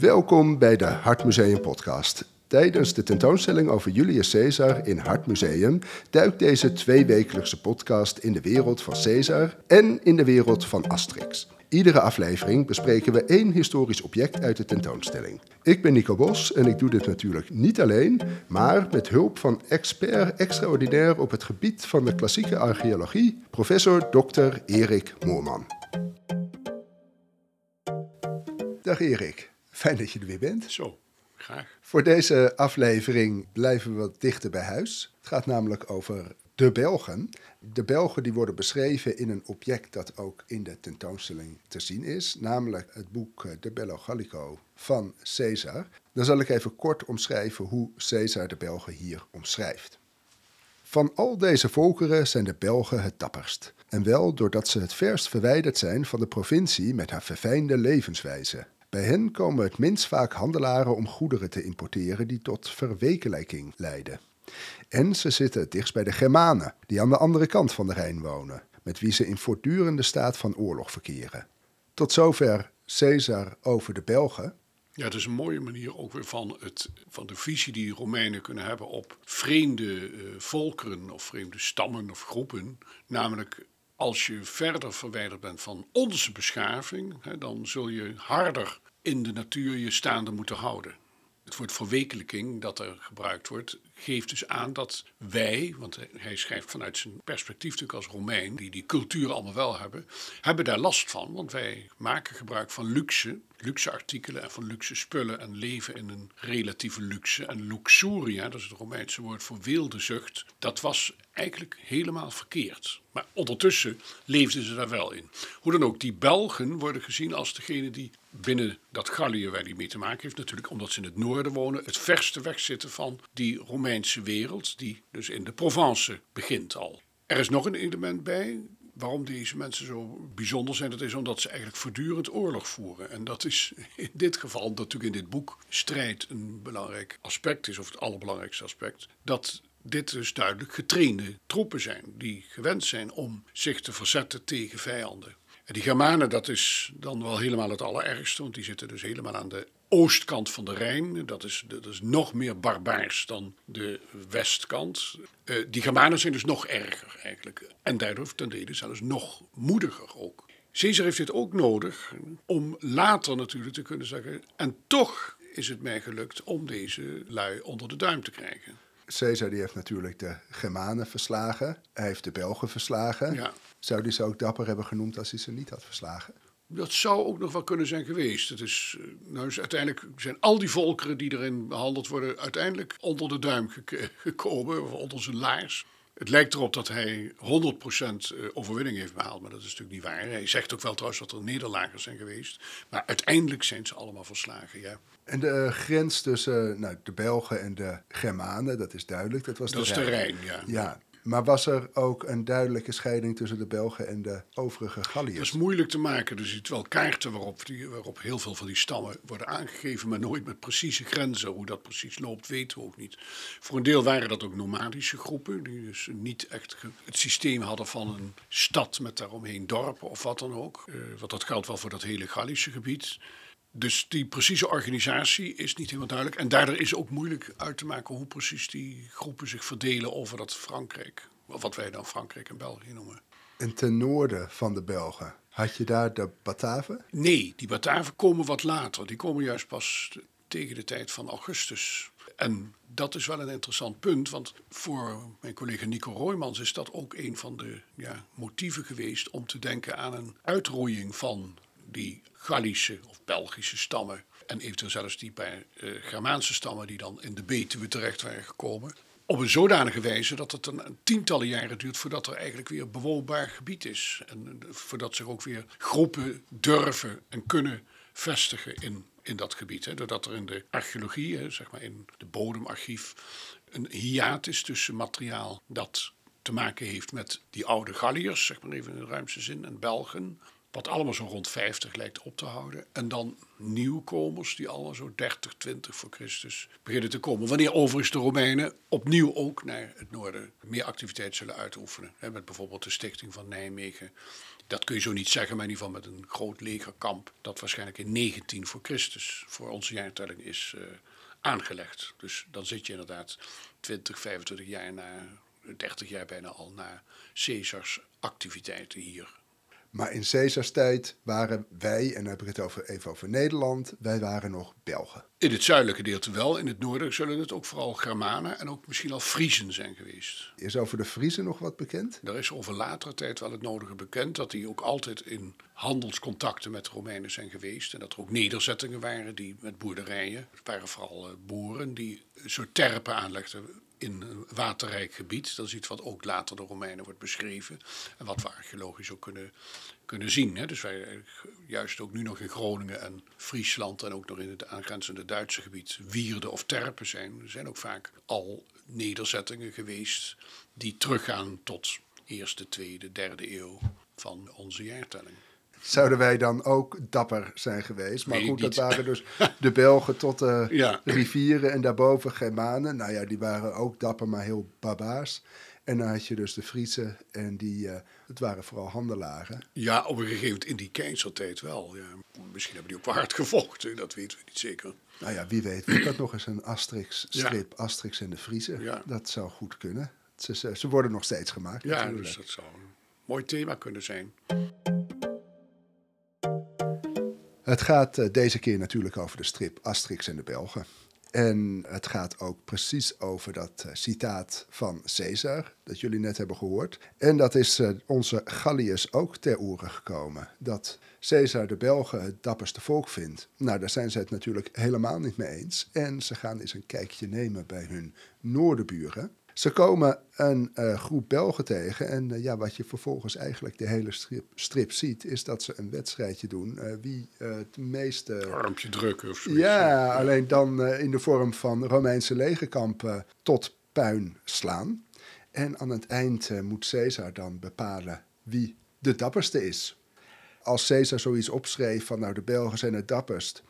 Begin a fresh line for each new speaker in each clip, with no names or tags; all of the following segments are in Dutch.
Welkom bij de Hartmuseum podcast. Tijdens de tentoonstelling over Julius Caesar in Hartmuseum duikt deze tweewekelijkse podcast in de wereld van Caesar en in de wereld van Asterix. Iedere aflevering bespreken we één historisch object uit de tentoonstelling. Ik ben Nico Bos en ik doe dit natuurlijk niet alleen, maar met hulp van expert extraordinair op het gebied van de klassieke archeologie, professor Dr. Erik Moorman. Dag Erik, fijn dat je er weer bent.
Zo, graag.
Voor deze aflevering blijven we wat dichter bij huis. Het gaat namelijk over de Belgen. De Belgen die worden beschreven in een object dat ook in de tentoonstelling te zien is, namelijk het boek eh, De Bello Gallico van Caesar. Dan zal ik even kort omschrijven hoe Caesar de Belgen hier omschrijft. Van al deze volkeren zijn de Belgen het dapperst. En wel doordat ze het verst verwijderd zijn van de provincie met haar verfijnde levenswijze. Bij hen komen het minst vaak handelaren om goederen te importeren die tot verwekelijking leiden. En ze zitten het dichtst bij de Germanen, die aan de andere kant van de Rijn wonen, met wie ze in voortdurende staat van oorlog verkeren. Tot zover Caesar over de Belgen.
Ja, het is een mooie manier ook weer van, het, van de visie die Romeinen kunnen hebben op vreemde uh, volkeren of vreemde stammen of groepen. Namelijk als je verder verwijderd bent van onze beschaving, hè, dan zul je harder in de natuur je staande moeten houden. Het woord verwekelijking dat er gebruikt wordt, geeft dus aan dat wij, want hij schrijft vanuit zijn perspectief natuurlijk als Romein, die die cultuur allemaal wel hebben, hebben daar last van. Want wij maken gebruik van luxe, luxe artikelen en van luxe spullen en leven in een relatieve luxe. En luxuria, dat is het Romeinse woord voor weeldezucht, dat was eigenlijk helemaal verkeerd. Maar ondertussen leefden ze daar wel in. Hoe dan ook, die Belgen worden gezien als degene die binnen dat Gallië waar die mee te maken heeft, natuurlijk omdat ze in het noorden wonen, het verste wegzitten van die Romeinse wereld, die dus in de Provence begint al. Er is nog een element bij, waarom deze mensen zo bijzonder zijn, dat is omdat ze eigenlijk voortdurend oorlog voeren. En dat is in dit geval, natuurlijk in dit boek, strijd een belangrijk aspect is, of het allerbelangrijkste aspect, dat dit dus duidelijk getrainde troepen zijn, die gewend zijn om zich te verzetten tegen vijanden. En die Germanen, dat is dan wel helemaal het allerergste, want die zitten dus helemaal aan de oostkant van de Rijn. Dat is, dat is nog meer barbaars dan de westkant. Uh, die Germanen zijn dus nog erger eigenlijk. En daardoor ten dele zelfs nog moediger ook. Caesar heeft dit ook nodig om later natuurlijk te kunnen zeggen. En toch is het mij gelukt om deze lui onder de duim te krijgen.
Caesar die heeft natuurlijk de Germanen verslagen. Hij heeft de Belgen verslagen.
Ja.
Zou hij ze ook dapper hebben genoemd als hij ze niet had verslagen?
Dat zou ook nog wel kunnen zijn geweest. Het is, eh, nou is uiteindelijk zijn al die volkeren die erin behandeld worden, uiteindelijk onder de duim gekomen, of onder zijn laars. Het lijkt erop dat hij 100% eh, overwinning heeft behaald, maar dat is natuurlijk niet waar. Hij zegt ook wel trouwens dat er nederlagers zijn geweest. Maar uiteindelijk zijn ze allemaal verslagen, ja.
En de uh, grens tussen nou, de Belgen en de Germanen, dat is duidelijk. Dat was
dat
de
is
Rijn.
de Rijn, ja.
Ja, maar was er ook een duidelijke scheiding tussen de Belgen en de overige Galliërs?
Dat is moeilijk te maken. Er zitten wel kaarten waarop, waarop heel veel van die stammen worden aangegeven, maar nooit met precieze grenzen. Hoe dat precies loopt, weten we ook niet. Voor een deel waren dat ook nomadische groepen, die dus niet echt het systeem hadden van een stad met daaromheen dorpen of wat dan ook. Uh, want dat geldt wel voor dat hele Gallische gebied. Dus die precieze organisatie is niet helemaal duidelijk. En daardoor is ook moeilijk uit te maken hoe precies die groepen zich verdelen over dat Frankrijk. Wat wij dan Frankrijk en België noemen.
En ten noorden van de Belgen, had je daar de Bataven?
Nee, die Bataven komen wat later. Die komen juist pas tegen de tijd van Augustus. En dat is wel een interessant punt, want voor mijn collega Nico Roymans is dat ook een van de ja, motieven geweest om te denken aan een uitroeiing van die Gallische of Belgische stammen. En eventueel zelfs die bij uh, Germaanse stammen die dan in de Betuwe terecht waren gekomen. Op een zodanige wijze dat het een, tientallen jaren duurt voordat er eigenlijk weer bewoonbaar gebied is. En uh, voordat zich ook weer groepen durven en kunnen vestigen in, in dat gebied. Hè. Doordat er in de archeologie, hè, zeg maar in de bodemarchief, een hiatus tussen materiaal dat te maken heeft met die oude Galliërs, zeg maar even in de ruimste zin, en Belgen Wat allemaal zo rond 50 lijkt op te houden. En dan nieuwkomers die allemaal zo 30, 20 voor Christus beginnen te komen. Wanneer overigens de Romeinen opnieuw ook naar het noorden meer activiteit zullen uitoefenen. Met bijvoorbeeld de stichting van Nijmegen. Dat kun je zo niet zeggen, maar in ieder geval met een groot legerkamp. Dat waarschijnlijk in 19 voor Christus voor onze jaartelling is uh, aangelegd. Dus dan zit je inderdaad 20, 25 jaar na, 30 jaar bijna al na Caesars activiteiten hier.
Maar in Caesars tijd waren wij, en dan heb ik het over, even over Nederland, wij waren nog Belgen.
In het zuidelijke gedeelte wel, in het noorden zullen het ook vooral Germanen en ook misschien al Friezen zijn geweest.
Is over de Friezen nog wat bekend?
Er is over latere tijd wel het nodige bekend dat die ook altijd in handelscontacten met de Romeinen zijn geweest. En dat er ook nederzettingen waren die met boerderijen, het waren vooral eh, boeren die een soort terpen aanlegden in een waterrijk gebied. Dat is iets wat ook later door Romeinen wordt beschreven. En wat we archeologisch ook kunnen, kunnen zien. Hè. Dus wij juist ook nu nog in Groningen en Friesland en ook nog in het aangrenzende Duitse gebied wierden of terpen zijn. Zijn ook vaak al nederzettingen geweest die teruggaan tot eerste, tweede, derde eeuw van onze jaartelling
zouden wij dan ook dapper zijn geweest. Maar goed, dat waren dus de Belgen tot de rivieren en daarboven Germanen. Nou ja, die waren ook dapper, maar heel barbaars. En dan had je dus de Friese en die, uh, het waren vooral handelaren.
Ja, op een gegeven moment in die keizertijd wel. Ja. Misschien hebben die ook wel hard gevochten, dat weten we niet zeker.
Nou ja, wie weet wordt dat nog eens een Asterix-strip, Asterix en de Friese. Ja. Dat zou goed kunnen. Ze, ze, worden nog steeds gemaakt
Ja, natuurlijk. dus dat zou een mooi thema kunnen zijn.
Het gaat eh, deze keer natuurlijk over de strip Asterix en de Belgen. En het gaat ook precies over dat uh, citaat van Caesar, dat jullie net hebben gehoord. En dat is uh, onze Gallius ook ter oren gekomen. Dat Caesar de Belgen het dapperste volk vindt. Nou, daar zijn ze het natuurlijk helemaal niet mee eens. En ze gaan eens een kijkje nemen bij hun noordenburen. Ze komen een uh, groep Belgen tegen. En uh, ja, wat je vervolgens eigenlijk de hele strip, strip ziet, is dat ze een wedstrijdje doen. Uh, wie het meeste.
Armpje drukken of zo.
Ja, alleen dan in de vorm van Romeinse legerkampen tot puin slaan. En aan het eind moet Caesar dan bepalen wie de dapperste is. Als Caesar zoiets opschreef van nou de Belgen zijn het dapperst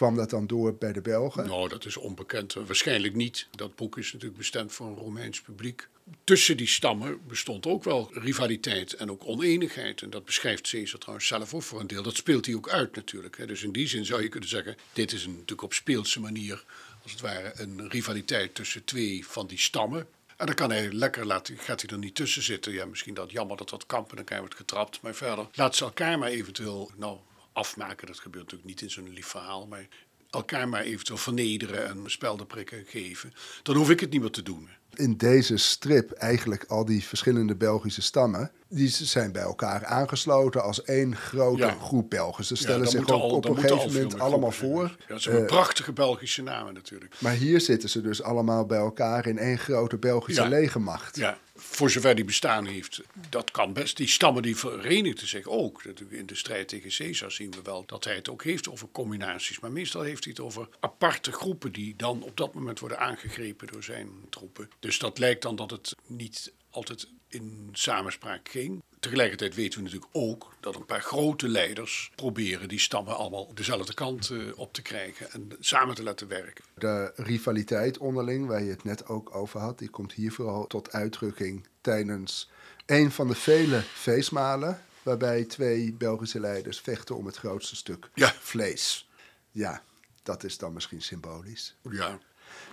Kwam dat dan door bij de Belgen?
Nou, dat is onbekend. Waarschijnlijk niet. Dat boek is natuurlijk bestemd voor een Romeins publiek. Tussen die stammen bestond ook wel rivaliteit en ook oneenigheid. En dat beschrijft Caesar trouwens zelf ook voor een deel. Dat speelt hij ook uit natuurlijk. Dus in die zin zou je kunnen zeggen, dit is een, natuurlijk op speelse manier, als het ware, een rivaliteit tussen twee van die stammen. En dan kan hij lekker laten, gaat hij er niet tussen zitten. Ja, misschien dat jammer dat dat kamp en dan wordt getrapt. Maar verder, laat ze elkaar maar eventueel, nou, afmaken. Dat gebeurt natuurlijk niet in zo'n lief verhaal, maar elkaar maar eventueel vernederen en speldenprikken geven. Dan hoef ik het niet meer te doen.
In deze strip eigenlijk al die verschillende Belgische stammen, die zijn bij elkaar aangesloten als één grote groep Belgen. Ze stellen zich ook op een gegeven moment allemaal voor.
Ja, ze hebben uh, prachtige Belgische namen natuurlijk.
Maar hier zitten ze dus allemaal bij elkaar in één grote Belgische legermacht.
Ja, voor zover die bestaan heeft, dat kan best. Die stammen die verenigden zich ook. In de strijd tegen Caesar zien we wel dat hij het ook heeft over combinaties. Maar meestal heeft hij het over aparte groepen die dan op dat moment worden aangegrepen door zijn troepen. Dus dat lijkt dan dat het niet altijd in samenspraak ging. Tegelijkertijd weten we natuurlijk ook dat een paar grote leiders proberen die stammen allemaal dezelfde kant uh, op te krijgen en samen te laten werken.
De rivaliteit onderling, waar je het net ook over had, die komt hier vooral tot uitdrukking tijdens een van de vele feestmalen waarbij twee Belgische leiders vechten om het grootste stuk
ja.
vlees. Ja, dat is dan misschien symbolisch.
Ja.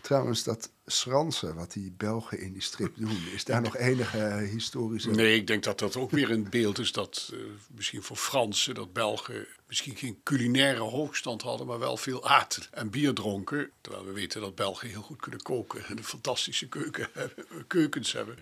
Trouwens, dat schransen wat die Belgen in die strip doen, is daar nog enige historische...
Nee, ik denk dat dat ook weer een beeld is dat uh, misschien voor Fransen, dat Belgen misschien geen culinaire hoogstand hadden, maar wel veel aten en bier dronken. Terwijl we weten dat Belgen heel goed kunnen koken en een fantastische keuken hebben, keukens hebben.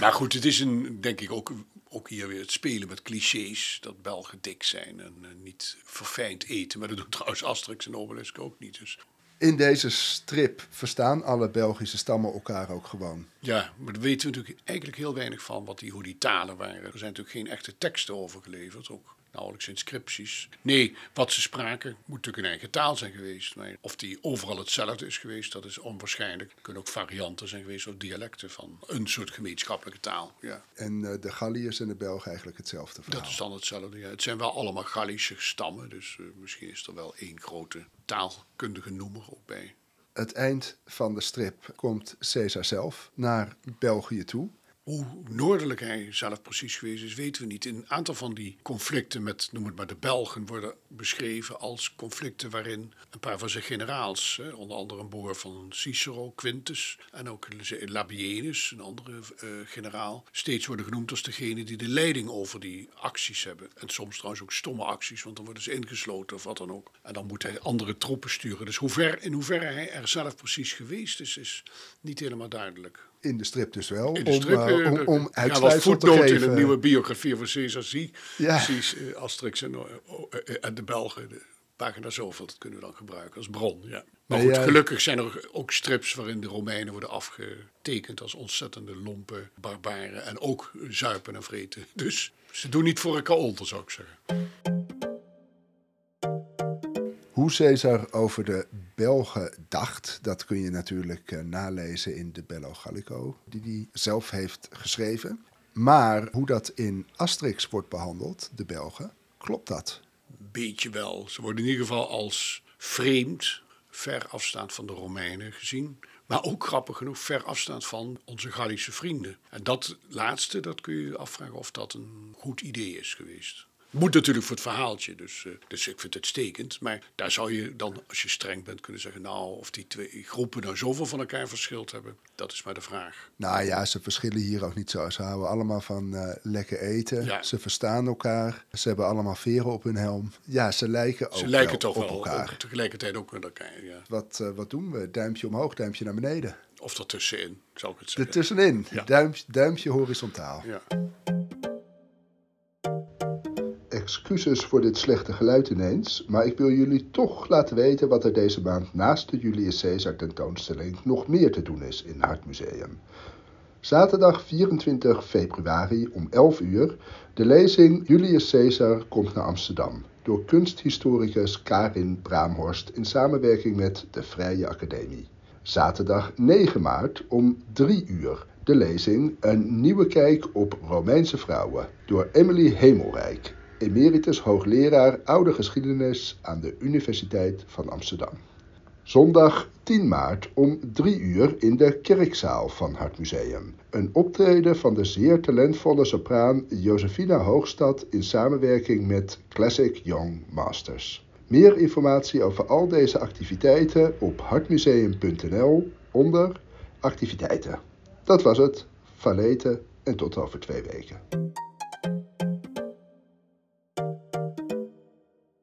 Maar goed, het is een, denk ik ook, ook hier weer het spelen met clichés. Dat Belgen dik zijn en uh, niet verfijnd eten. Maar dat doet trouwens Asterix en Obelix ook niet. Dus
in deze strip verstaan alle Belgische stammen elkaar ook gewoon.
Ja, maar daar weten we natuurlijk eigenlijk heel weinig van wat die, hoe die talen waren. Er zijn natuurlijk geen echte teksten over geleverd. Ook nauwelijks inscripties. Nee, wat ze spraken moet natuurlijk een eigen taal zijn geweest. Maar of die overal hetzelfde is geweest, dat is onwaarschijnlijk. Er kunnen ook varianten zijn geweest of dialecten van een soort gemeenschappelijke taal. Ja.
En uh, de Galliërs en de Belgen eigenlijk hetzelfde verhaal?
Dat is dan hetzelfde, ja. Het zijn wel allemaal Gallische stammen, dus uh, misschien is er wel één grote taalkundige noemer ook bij.
Het eind van de strip komt Caesar zelf naar België toe.
Hoe noordelijk hij zelf precies geweest is, weten we niet. Een aantal van die conflicten met, noem het maar, de Belgen worden beschreven als conflicten waarin een paar van zijn generaals, onder andere een boer van Cicero, Quintus, en ook Labienus, een andere uh, generaal, steeds worden genoemd als degene die de leiding over die acties hebben. En soms trouwens ook stomme acties, want dan worden ze ingesloten of wat dan ook. En dan moet hij andere troepen sturen. Dus in hoeverre hij er zelf precies geweest is, is niet helemaal duidelijk.
In de strip dus wel.
In de strip,
om,
uh,
om, om
ja, wat
voetnoot
in de nieuwe biografie van Caesar zie.
Ja.
Precies, uh, Asterix en, en de Belgen, de pagina zoveel, dat kunnen we dan gebruiken als bron. Ja. Maar
Nee,
goed,
ja.
gelukkig zijn er ook strips waarin de Romeinen worden afgetekend als ontzettende lompe barbaren. En ook zuipen en vreten. Dus ze doen niet voor elkaar onder, zou ik zeggen.
Hoe Caesar over de Belgen dacht, dat kun je natuurlijk eh, nalezen in de Bello Gallico, die hij zelf heeft geschreven. Maar hoe dat in Asterix wordt behandeld, de Belgen, klopt dat?
beetje wel. Ze worden in ieder geval als vreemd, ver afstaand van de Romeinen gezien. Maar ook grappig genoeg ver afstaand van onze Gallische vrienden. En dat laatste, dat kun je afvragen of dat een goed idee is geweest. Moet natuurlijk voor het verhaaltje, dus, eh, dus ik vind het uitstekend. Maar daar zou je dan, als je streng bent, kunnen zeggen... nou, of die twee groepen nou zoveel van elkaar verschild hebben, dat is maar de vraag.
Nou ja, ze verschillen hier ook niet zo. Ze houden allemaal van eh, lekker eten.
Ja.
Ze verstaan elkaar. Ze hebben allemaal veren op hun helm. Ja, ze lijken ook
Ze lijken toch
op
wel
elkaar.
tegelijkertijd ook met elkaar, ja.
Wat, eh, wat doen we? Duimpje omhoog, duimpje naar beneden.
Of ertussenin, zou ik het zeggen.
Ertussenin.
Ja.
Duimpje horizontaal.
Ja.
Excuses voor dit slechte geluid ineens, maar ik wil jullie toch laten weten wat er deze maand naast de Julius Caesar tentoonstelling nog meer te doen is in Hartmuseum. Zaterdag 24 februari om 11 uur de lezing Julius Caesar komt naar Amsterdam door kunsthistoricus Karin Braamhorst in samenwerking met de Vrije Academie. Zaterdag 9 maart om 3 uur de lezing Een nieuwe kijk op Romeinse vrouwen door Emily Hemelrijk, emeritus hoogleraar oude geschiedenis aan de Universiteit van Amsterdam. Zondag 10 maart om 3 uur in de kerkzaal van Hartmuseum. Een optreden van de zeer talentvolle sopraan Josefina Hoogstad in samenwerking met Classic Young Masters. Meer informatie over al deze activiteiten op hartmuseum.nl onder activiteiten. Dat was het. Valete en tot over twee weken.